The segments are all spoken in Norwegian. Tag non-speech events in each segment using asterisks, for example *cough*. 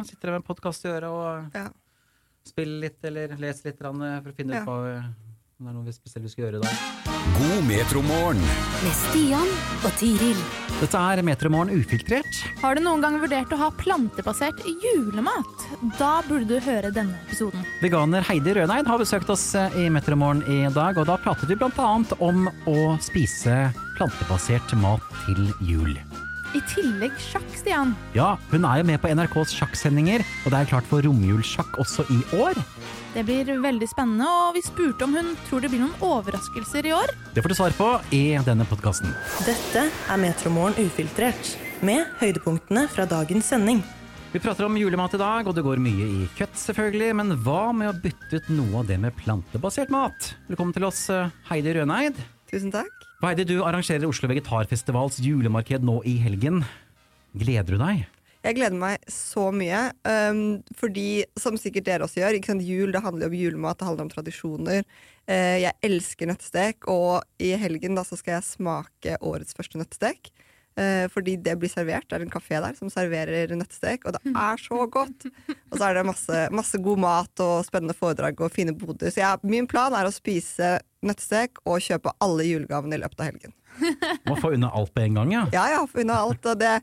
Man sitter der med podkast i øret og Ja. spiller litt eller leser litt eh, for å finne Ja. ut hva om det er noe vi spesielt vi skal gjøre i dag. God metromorgen. Med Stian og Tiril. Dette er Metromorgen ufiltrert. Har du noen gang vurdert å ha plantebasert julemat? Da burde du høre denne episoden. Veganer Heidi Røneid har besøkt oss eh, i Metromorgen i dag, og da pratet vi annet om å spise plantebasert mat til jul. I tillegg sjakk, Stian. Ja, hun er jo med på NRKs sjakksendinger, og det er klart for romjulssjakk også i år. Det blir veldig spennende, og vi spurte om hun tror det blir noen overraskelser i år. Det får du svar på i denne podkasten. Dette er Metromorgen ufiltrert, med høydepunktene fra dagens sending. Vi prater om julemat i dag, og det går mye i kjøtt selvfølgelig, men hva med å bytte ut noe av det med plantebasert mat? Velkommen til oss, eh, Heidi Røneid. Tusen takk. Veide, du arrangerer Oslo Vegetarfestivals julemarked nå i helgen. Gleder du deg? Jeg gleder meg så mye, um, fordi som sikkert dere også gjør, ikke sant? jul det handler jo om julemat, det handler om tradisjoner. Uh, jeg elsker nøttestek, og i helgen da så skal jeg smake årets første nøttestek. Eh, fordi det blir servert. Det er en kafé der som serverer nøttestek, og det er så godt! Og så er det masse, masse god mat og spennende foredrag og fine boder. Så jeg, min plan er å spise nøttestek og kjøpe alle julegavene i løpet av helgen. Må få unna alt på en gang, ja. Ja, ja, unna alt. Og det,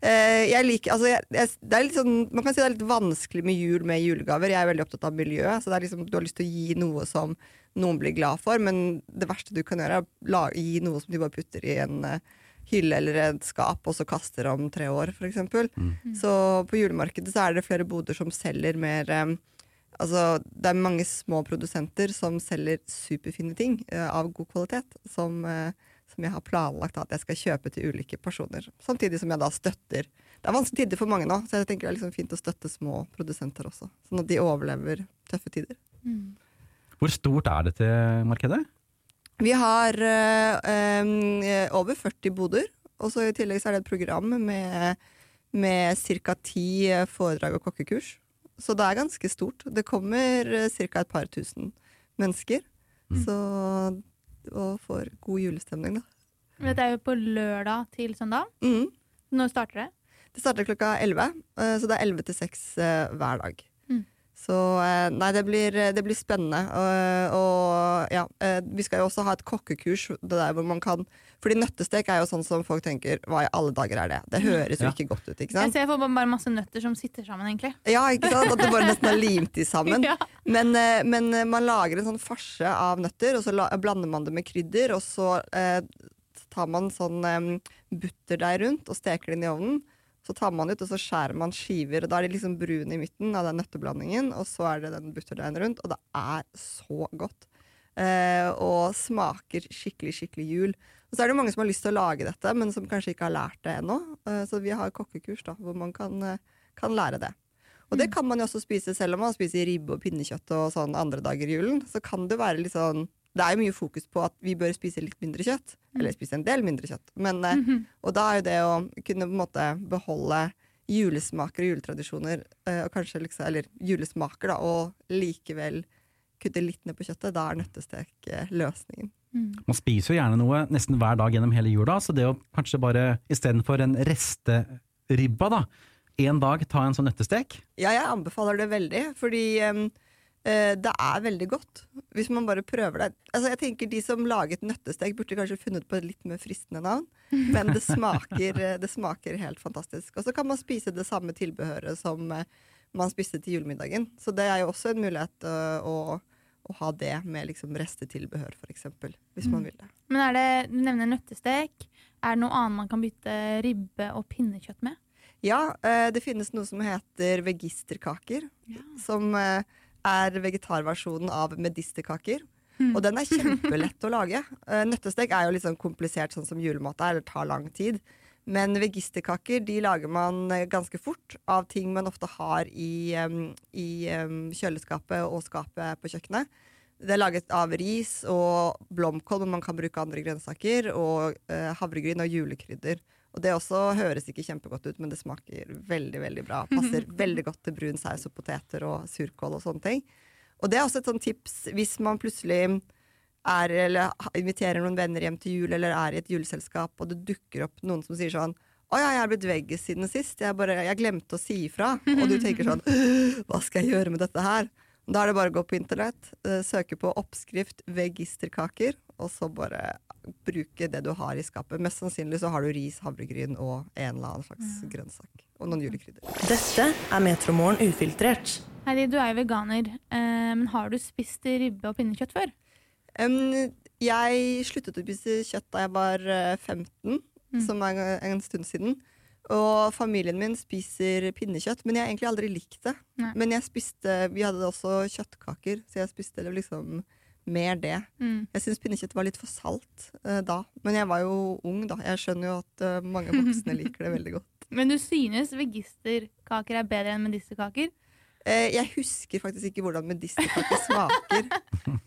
eh, jeg liker, altså, jeg, jeg, det er litt sånn, man kan si det er litt vanskelig med jul med julegaver. Jeg er veldig opptatt av miljøet. Så det er liksom, du har lyst til å gi noe som noen blir glad for, men det verste du kan gjøre, er å gi noe som de bare putter i en eh, hylle eller et skap, og så kaster om tre år, f.eks. Så på julemarkedet så er det flere boder som selger mer um, Altså, det er mange små produsenter som selger superfine ting uh, av god kvalitet, som, uh, som jeg har planlagt at jeg skal kjøpe til ulike personer. Samtidig som jeg da støtter Det er vanskelige tider for mange nå, så jeg tenker det er liksom fint å støtte små produsenter også. Sånn at de overlever tøffe tider. Hvor stort er dette markedet? Vi har eh, eh, over 40 boder, og så i tillegg så er det et program med, med ca. ti eh, foredrag og kokkekurs. Så det er ganske stort. Det kommer ca. et par tusen mennesker. Så Og får god julestemning, da. Det er jo på lørdag til søndag. Mm. Når starter det? Det starter klokka 11, eh, så det er 11 til 6 eh, hver dag. Mm. Så eh, nei, det blir, det blir spennende. Og, og ja, eh, vi skal jo også ha et kokkekurs det der hvor man kan Fordi nøttestek er jo sånn som folk tenker Hva i alle dager er det? Det høres jo Ja. ikke godt ut, ikke Jeg sant? ser for meg bare masse nøtter som sitter sammen, egentlig. Ja, ikke sant? At det bare nesten er limt de sammen. *laughs* Ja. Men, eh, men eh, man lager en sånn farse av nøtter, og så la, blander man det med krydder, og så eh, tar man sånn eh, butterdeig rundt og steker det inn i ovnen. Så tar man ut, og så skjærer man skiver, og da er de liksom brune i midten av den nøtteblandingen, og så er det den butterdeigen rundt, og det er så godt. Eh, og smaker skikkelig, skikkelig jul. Og så er det mange som har lyst til å lage dette, men som kanskje ikke har lært det ennå. Eh, så vi har kokkekurs da, hvor man kan, eh, kan lære det. Og det kan man jo også spise selv om man spiser ribbe og pinnekjøtt og sånn andre dager i julen. Så kan det være litt sånn Det er jo mye fokus på at vi bør spise litt mindre kjøtt. Eller spise en del mindre kjøtt. Men, eh, Og da er jo det å kunne på en måte beholde julesmaker og juletradisjoner, eh, og kanskje liksom, eller julesmaker, da, og likevel kutte litt ned på kjøttet, da er nøttestek eh, løsningen. Man spiser jo gjerne noe nesten hver dag gjennom hele jula, så det å kanskje bare istedenfor en resteribba, da, en dag ta en sånn nøttestek Ja, jeg anbefaler det veldig, fordi eh, det er veldig godt. Hvis man bare prøver det. Altså, jeg tenker De som laget nøttestek, burde kanskje funnet på et litt mer fristende navn. *laughs* Men det smaker, eh, det smaker helt fantastisk. Og så kan man spise det samme tilbehøret som eh, man spiste til julemiddagen. Så det er jo også en mulighet eh, å, å ha det med liksom restetilbehør, f.eks. Hvis man vil det. Men er det, Du nevner nøttestek. Er det noe annet man kan bytte ribbe og pinnekjøtt med? Ja, eh, det finnes noe som heter vegisterkaker. Som eh, er vegetarversjonen av medisterkaker. Og den er kjempelett å *laughs* lage. Eh, Nøttestek er jo litt sånn komplisert, sånn som julemat er. eller tar lang tid. Men vegisterkaker de lager man eh, ganske fort av ting man ofte har i, i kjøleskapet og skapet på kjøkkenet. Det er laget av ris og blomkål, men man kan bruke andre grønnsaker. Og eh, havregryn og julekrydder. Og det også høres ikke kjempegodt ut, men det smaker veldig veldig bra. Passer *laughs* veldig godt til brun saus og poteter og surkål og sånne ting. Og det er også et sånt tips hvis man plutselig er, eller inviterer noen venner hjem til jul, eller er i et juleselskap, og det dukker opp noen som sier sånn Å ja, jeg er blitt veggis siden sist. Jeg, bare, jeg glemte å si ifra. Og du tenker sånn Hva skal jeg gjøre med dette her? Da er det bare å gå på internett, eh, søke på oppskrift vegisterkaker, og så bare bruke det du har i skapet. Mest sannsynlig så har du ris, havregryn og en eller annen slags grønnsak. Og noen julekrydder. Dette er Metromorgen ufiltrert. Heidi, du er jo veganer, eh, men har du spist ribbe og pinnekjøtt før? Um, jeg sluttet å spise kjøtt da jeg var eh, 15, som er en- en stund siden. Og familien min spiser pinnekjøtt, men jeg har egentlig aldri likt det. Nei. Men jeg spiste, vi hadde også kjøttkaker, så jeg spiste det liksom mer det. Mm. Jeg syns pinnekjøtt var litt for salt uh, da, men jeg var jo ung da. Jeg skjønner jo at uh, mange *laughs* voksne liker det veldig godt. Men du synes vegisterkaker er bedre enn medisterkaker? Eh, jeg husker faktisk ikke hvordan medisterkaker smaker. *laughs*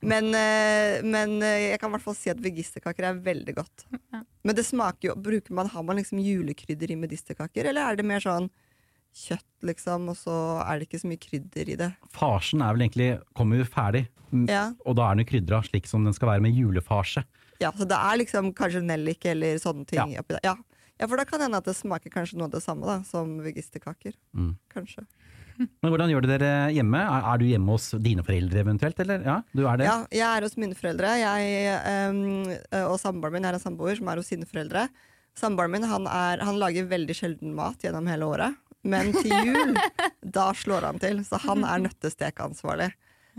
Men, men jeg kan i hvert fall si at vegisterkaker er veldig godt. Ja. Men det smaker jo bruker man, Har man liksom julekrydder i medisterkaker, eller er det mer sånn kjøtt, liksom, og så er det ikke så mye krydder i det? Farsen er vel egentlig kommer jo ferdig, Ja, og da er den jo krydra slik som den skal være med julefarse. ja Så det er liksom kanskje nellik eller sånne ting Ja. oppi der. Ja. ja, for da kan det hende at det smaker kanskje noe av det samme da, som vegisterkaker. Mm. Kanskje. Men hvordan gjør det dere hjemme? Er, er du hjemme hos dine foreldre eventuelt, eller? Ja, du er det? Ja, jeg er hos mine foreldre. Jeg, ehm, og samboeren min jeg er en samboer som er hos sine foreldre. Samboeren min han, er, han lager veldig sjelden mat gjennom hele året. Men til jul, *laughs* da slår han til. Så han er nøttestekansvarlig.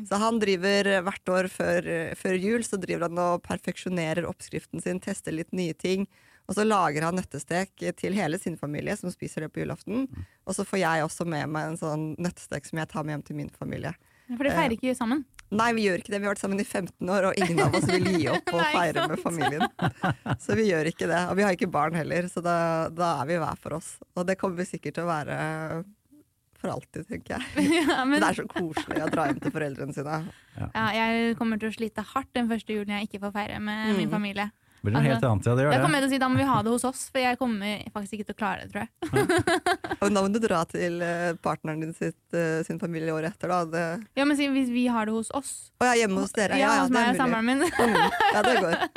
Så han driver hvert år før, før jul så driver han og perfeksjonerer oppskriften sin, tester litt nye ting. Og så lager han nøttestek til hele sin familie, som spiser det på julaften. Og så får jeg også med meg en sånn nøttestek som jeg tar med hjem til min familie. For dere feirer ikke sammen. Nei, vi gjør ikke det. Vi har vært sammen i 15 år, og ingen av oss vil gi opp *laughs* å feire med familien. Så vi gjør ikke det. Og vi har ikke barn heller, så da, da er vi hver for oss. Og det kommer vi sikkert til å være for alltid, tenker jeg. *laughs* ja, men, Det er så koselig å dra hjem til foreldrene sine. ja, jeg kommer til å slite hardt den første julen jeg ikke får feire med min familie. Det blir noe helt annet, ja, det gjør det. kommer jeg til å si da må vi ha det hos oss, for jeg kommer faktisk ikke til å klare det, tror jeg. *laughs* Og da må du dra til eh, partneren din sitt, eh, sin familie året etter, da. Det, Ja, men si, Hvis vi har det hos oss, å ja, hjemme hos dere. ja, Ja, ja, hos det meg er og mulig. samboeren min Mm, *laughs* ja, det går.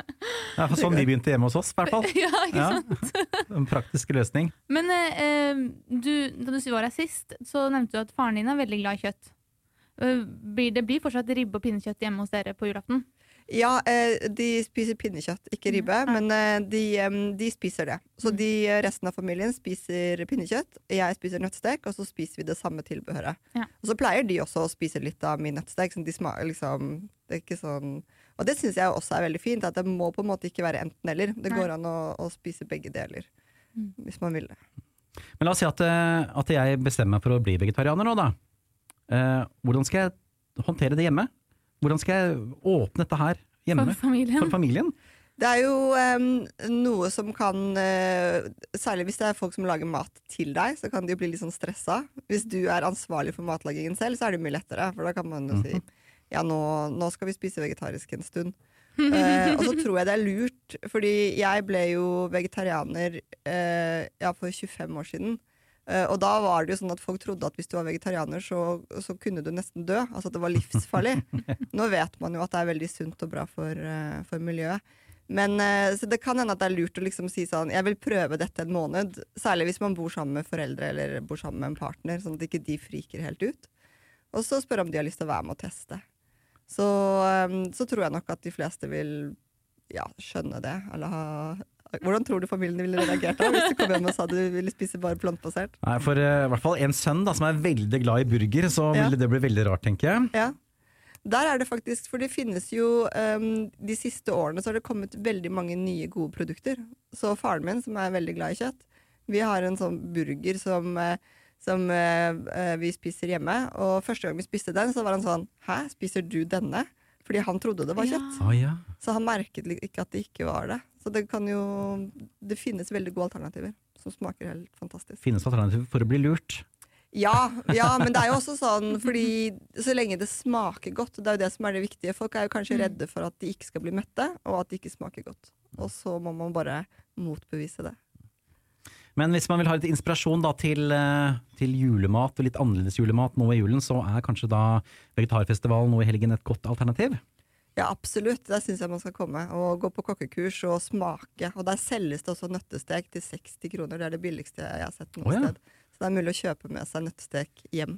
Ja, for sånn vi begynte hjemme hos oss, i hvert fall. *laughs* ja, ikke Ja. sant? *laughs* En praktisk løsning. Men eh, du, da du var her sist, så nevnte du at faren din er veldig glad i kjøtt. Eh, Blir det blir fortsatt ribbe og pinnekjøtt hjemme hos dere på julaften? Ja, eh, de spiser pinnekjøtt, ikke ribbe, men eh, de, de spiser det. Så de, eh, resten av familien spiser pinnekjøtt, jeg spiser nøttstek, og så spiser vi det samme tilbehøret. Ja. Og så pleier de også å spise litt av min nøttstek, sånn de smaker liksom Det er ikke sånn Og det syns jeg også er veldig fint, at det må på en måte ikke være enten-eller. Det Nei. går an å, å spise begge deler, hvis man vil det. Men la oss si at, eh, at jeg bestemmer meg for å bli vegetarianer nå, da. Eh, hvordan skal jeg håndtere det hjemme? Hvordan skal jeg åpne dette her hjemme For familien? for familien? Det er jo um, noe som kan uh, Særlig hvis det er folk som lager mat til deg, så kan de jo bli litt sånn stressa. Hvis du er ansvarlig for matlagingen selv, så er det mye lettere. For da kan man jo si ja, nå, nå skal vi spise vegetarisk en stund. uh, *laughs* og så tror jeg det er lurt, fordi jeg ble jo vegetarianer uh, ja, for 25 år siden. Uh, og da var det jo sånn at folk trodde at hvis du var vegetarianer, så, så kunne du nesten dø. Altså at det var livsfarlig. *laughs* Nå vet man jo at det er veldig sunt og bra for, for miljøet. Men så det kan hende at det er lurt å liksom si sånn Jeg vil prøve dette en måned. Særlig hvis man bor sammen med foreldre eller bor sammen med en partner, sånn at ikke de friker helt ut. Og så spørre om de har lyst til å være med og teste. Så, eh, så tror jeg nok at de fleste vil ja, skjønne det. Eller ha Hvordan tror du familien ville reagert da hvis du kom hjem og sa du ville spise bare plantebasert? Nei, for uh, i hvert fall en sønn da, som er veldig glad i burger, så Ja. ville det bli veldig rart, tenker jeg. Ja. Der er det faktisk, for det finnes jo um, De siste årene så har det kommet veldig mange nye gode produkter. Så faren min, som er veldig glad i kjøtt, vi har en sånn burger som, eh, som eh, eh, vi spiser hjemme. Og første gang vi spiste den, så var han sånn Hæ, spiser du denne? Fordi han trodde det var Ja. kjøtt. Ja. Så han merket ikke at det ikke var det. Så det kan jo Det finnes veldig gode alternativer som smaker helt fantastisk. Finnes alternativer for å bli lurt. Ja, ja, men det er jo også sånn fordi så lenge det smaker godt, det er jo det som er det viktige. Folk er jo kanskje redde for at de ikke skal bli mette, og at de ikke smaker godt. Og så må man bare motbevise det. Men hvis man vil ha litt inspirasjon da, til, eh, til julemat, og litt annerledes julemat nå i julen, så er kanskje da Vegetarfestivalen nå i helgen et godt alternativ? Ja, absolutt. Der syns jeg man skal komme. Og gå på kokkekurs og smake. Og der selges det også nøttestek til 60 kroner. Det er det billigste jeg har sett noe oh, ja. sted. Så det er mulig å kjøpe med seg nøttestek hjem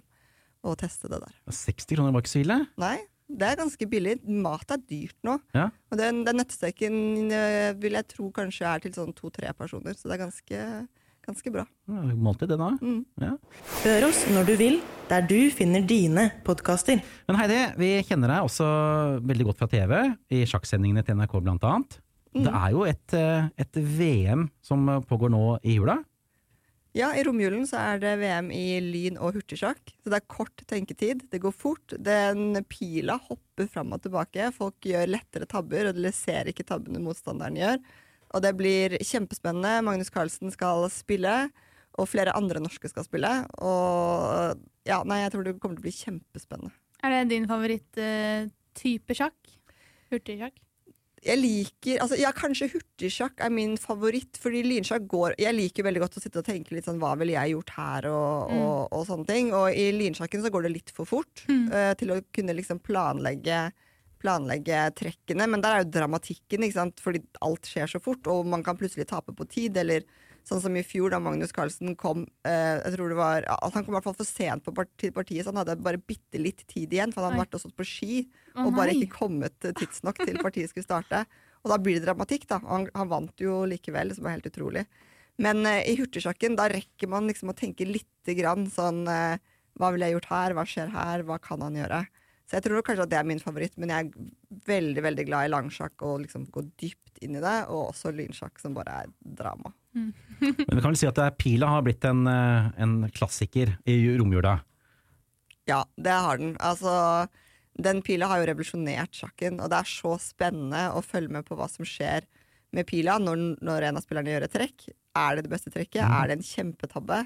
og teste det der. 60 kroner var ikke så ille. Nei, det er ganske billig. Mat er dyrt nå. Ja. Og den, den nøttesteken øh, vil jeg tro kanskje er til sånn to-tre personer, så det er ganske, ganske bra. Ja, Måltid, det da. Mm. Ja. Hør oss når du vil, der du finner dine podkaster. Men Heidi, vi kjenner deg også veldig godt fra TV, i sjakksendingene til NRK blant annet. Det er jo et, eh, et VM som pågår nå i jula. Ja, i romjulen så er det VM i lyn- og hurtigsjakk. Så det er kort tenketid. Det går fort. Den pila hopper fram og tilbake. Folk gjør lettere tabber, og de ser ikke tabbene motstanderen gjør. Og det blir kjempespennende. Magnus Carlsen skal spille, og flere andre norske skal spille. Og ja, nei, jeg tror det kommer til å bli kjempespennende. Er det din favoritt-type sjakk? Hurtigsjakk? Jeg liker, altså ja, Kanskje hurtigsjakk er min favoritt, fordi lynsjakk går Jeg liker veldig godt å sitte og tenke litt sånn hva ville jeg gjort her, og, og, og sånne ting. Og i lynsjakken så går det litt for fort eh, til å kunne liksom planlegge planlegge trekkene, men der er jo dramatikken, ikke sant? fordi alt skjer så fort, og man kan plutselig tape på tid, eller sånn som i fjor da Magnus Carlsen kom eh, jeg tror det var, Han kom i hvert fall for sent på partiet, så han hadde bare bitte litt tid igjen, for han hadde Oi. vært og stått på ski oh, og bare ikke kommet eh, tidsnok til partiet skulle starte. Og da blir det dramatikk, da. Han, han vant jo likevel, som er helt utrolig. Men eh, i hurtigsjakken, da rekker man liksom å tenke lite grann sånn eh, Hva ville jeg gjort her? Hva skjer her? Hva kan han gjøre? Så jeg tror kanskje at det er min favoritt, men jeg er veldig veldig glad i langsjakk og liksom gå dypt inn i det. Og også lynsjakk, som bare er drama. *laughs* Men vi kan vel si at Pila har blitt en, eh, en klassiker i romjula. Ja, det har den. Altså, den pila har jo revolusjonert sjakken, og det er så spennende å følge med på hva som skjer med pila når, når en av spillerne gjør et trekk. Er det det beste trekket? Er det en kjempetabbe?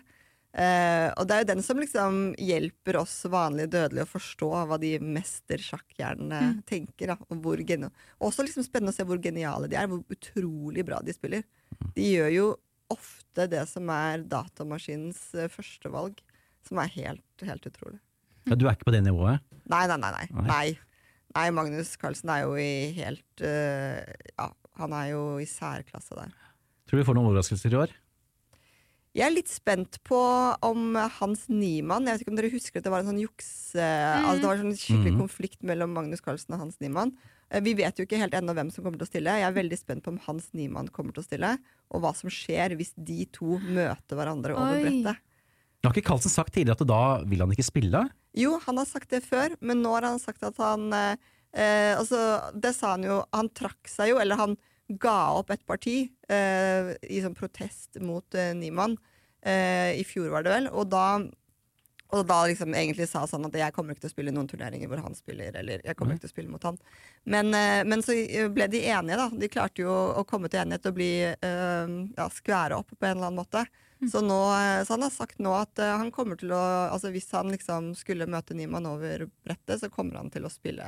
Eh, og det er jo den som liksom hjelper oss vanlige dødelige å forstå hva de mestersjakkhjernene tenker. Da, og hvor også liksom spennende å se hvor geniale de er, hvor utrolig bra de spiller. De gjør jo ofte det som er datamaskinens eh, førstevalg, som er helt, helt utrolig. Ja, du er ikke på det nivået? Nei, nei. nei. Nei. nei. nei Magnus Carlsen er jo i helt uh, Ja, han er jo i særklasse der. Tror du vi får noen overraskelser i år? Jeg er litt spent på om Hans Niemann Jeg vet ikke om dere husker at det var en sånn jukse... Altså det var en sånn skikkelig mm. konflikt mellom Magnus Carlsen og Hans Niemann. Eh, Vi vet jo ikke helt ennå hvem som kommer til å stille. Jeg er veldig spent på om Hans Niemann kommer til å stille, og hva som skjer hvis de to møter hverandre over Oi. brettet. Har ikke Carlsen sagt tidligere at da vil han ikke spille? Jo, han har sagt det før, men nå har han sagt at han eh, eh, Altså, det sa han jo Han trakk seg jo, eller han ga opp et parti eh, i sånn protest mot eh, Niemann. Eh, I fjor, var det vel. Og da og da liksom egentlig sa sånn at jeg kommer ikke til å spille noen turneringer hvor han spiller. Eller jeg kommer ikke til å spille mot han. Men, eh, men så eh, ble de enige, da. De klarte jo å komme til enighet og bli eh, ja, skvære opp på en eller annen måte. Så, nå, eh, så han har sagt nå at eh, han kommer til å Altså hvis han liksom skulle møte Niemann over brettet, så kommer han til å spille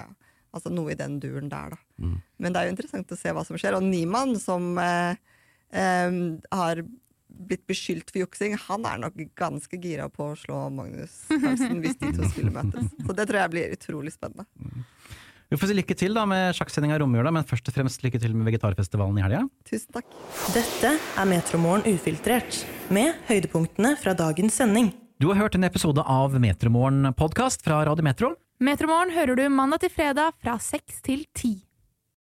altså noe i den duren der, da. Men det er jo interessant å se hva som skjer. Og Niemann, som eh, eh, har blitt beskyldt for juksing, han er nok ganske gira på å slå Magnus Carlsen hvis de to skulle møtes. *laughs* Så det tror jeg blir utrolig spennende. Vi får si lykke til da med sjakksendinga i romjula, men først og fremst lykke til med Vegetarfestivalen i helga. Tusen takk. Dette er Metromorgen ufiltrert, med høydepunktene fra dagens sending. Du har hørt en episode av Metromorgen podkast fra Radio Metro. Metromorgen hører du mandag til fredag fra seks til ti.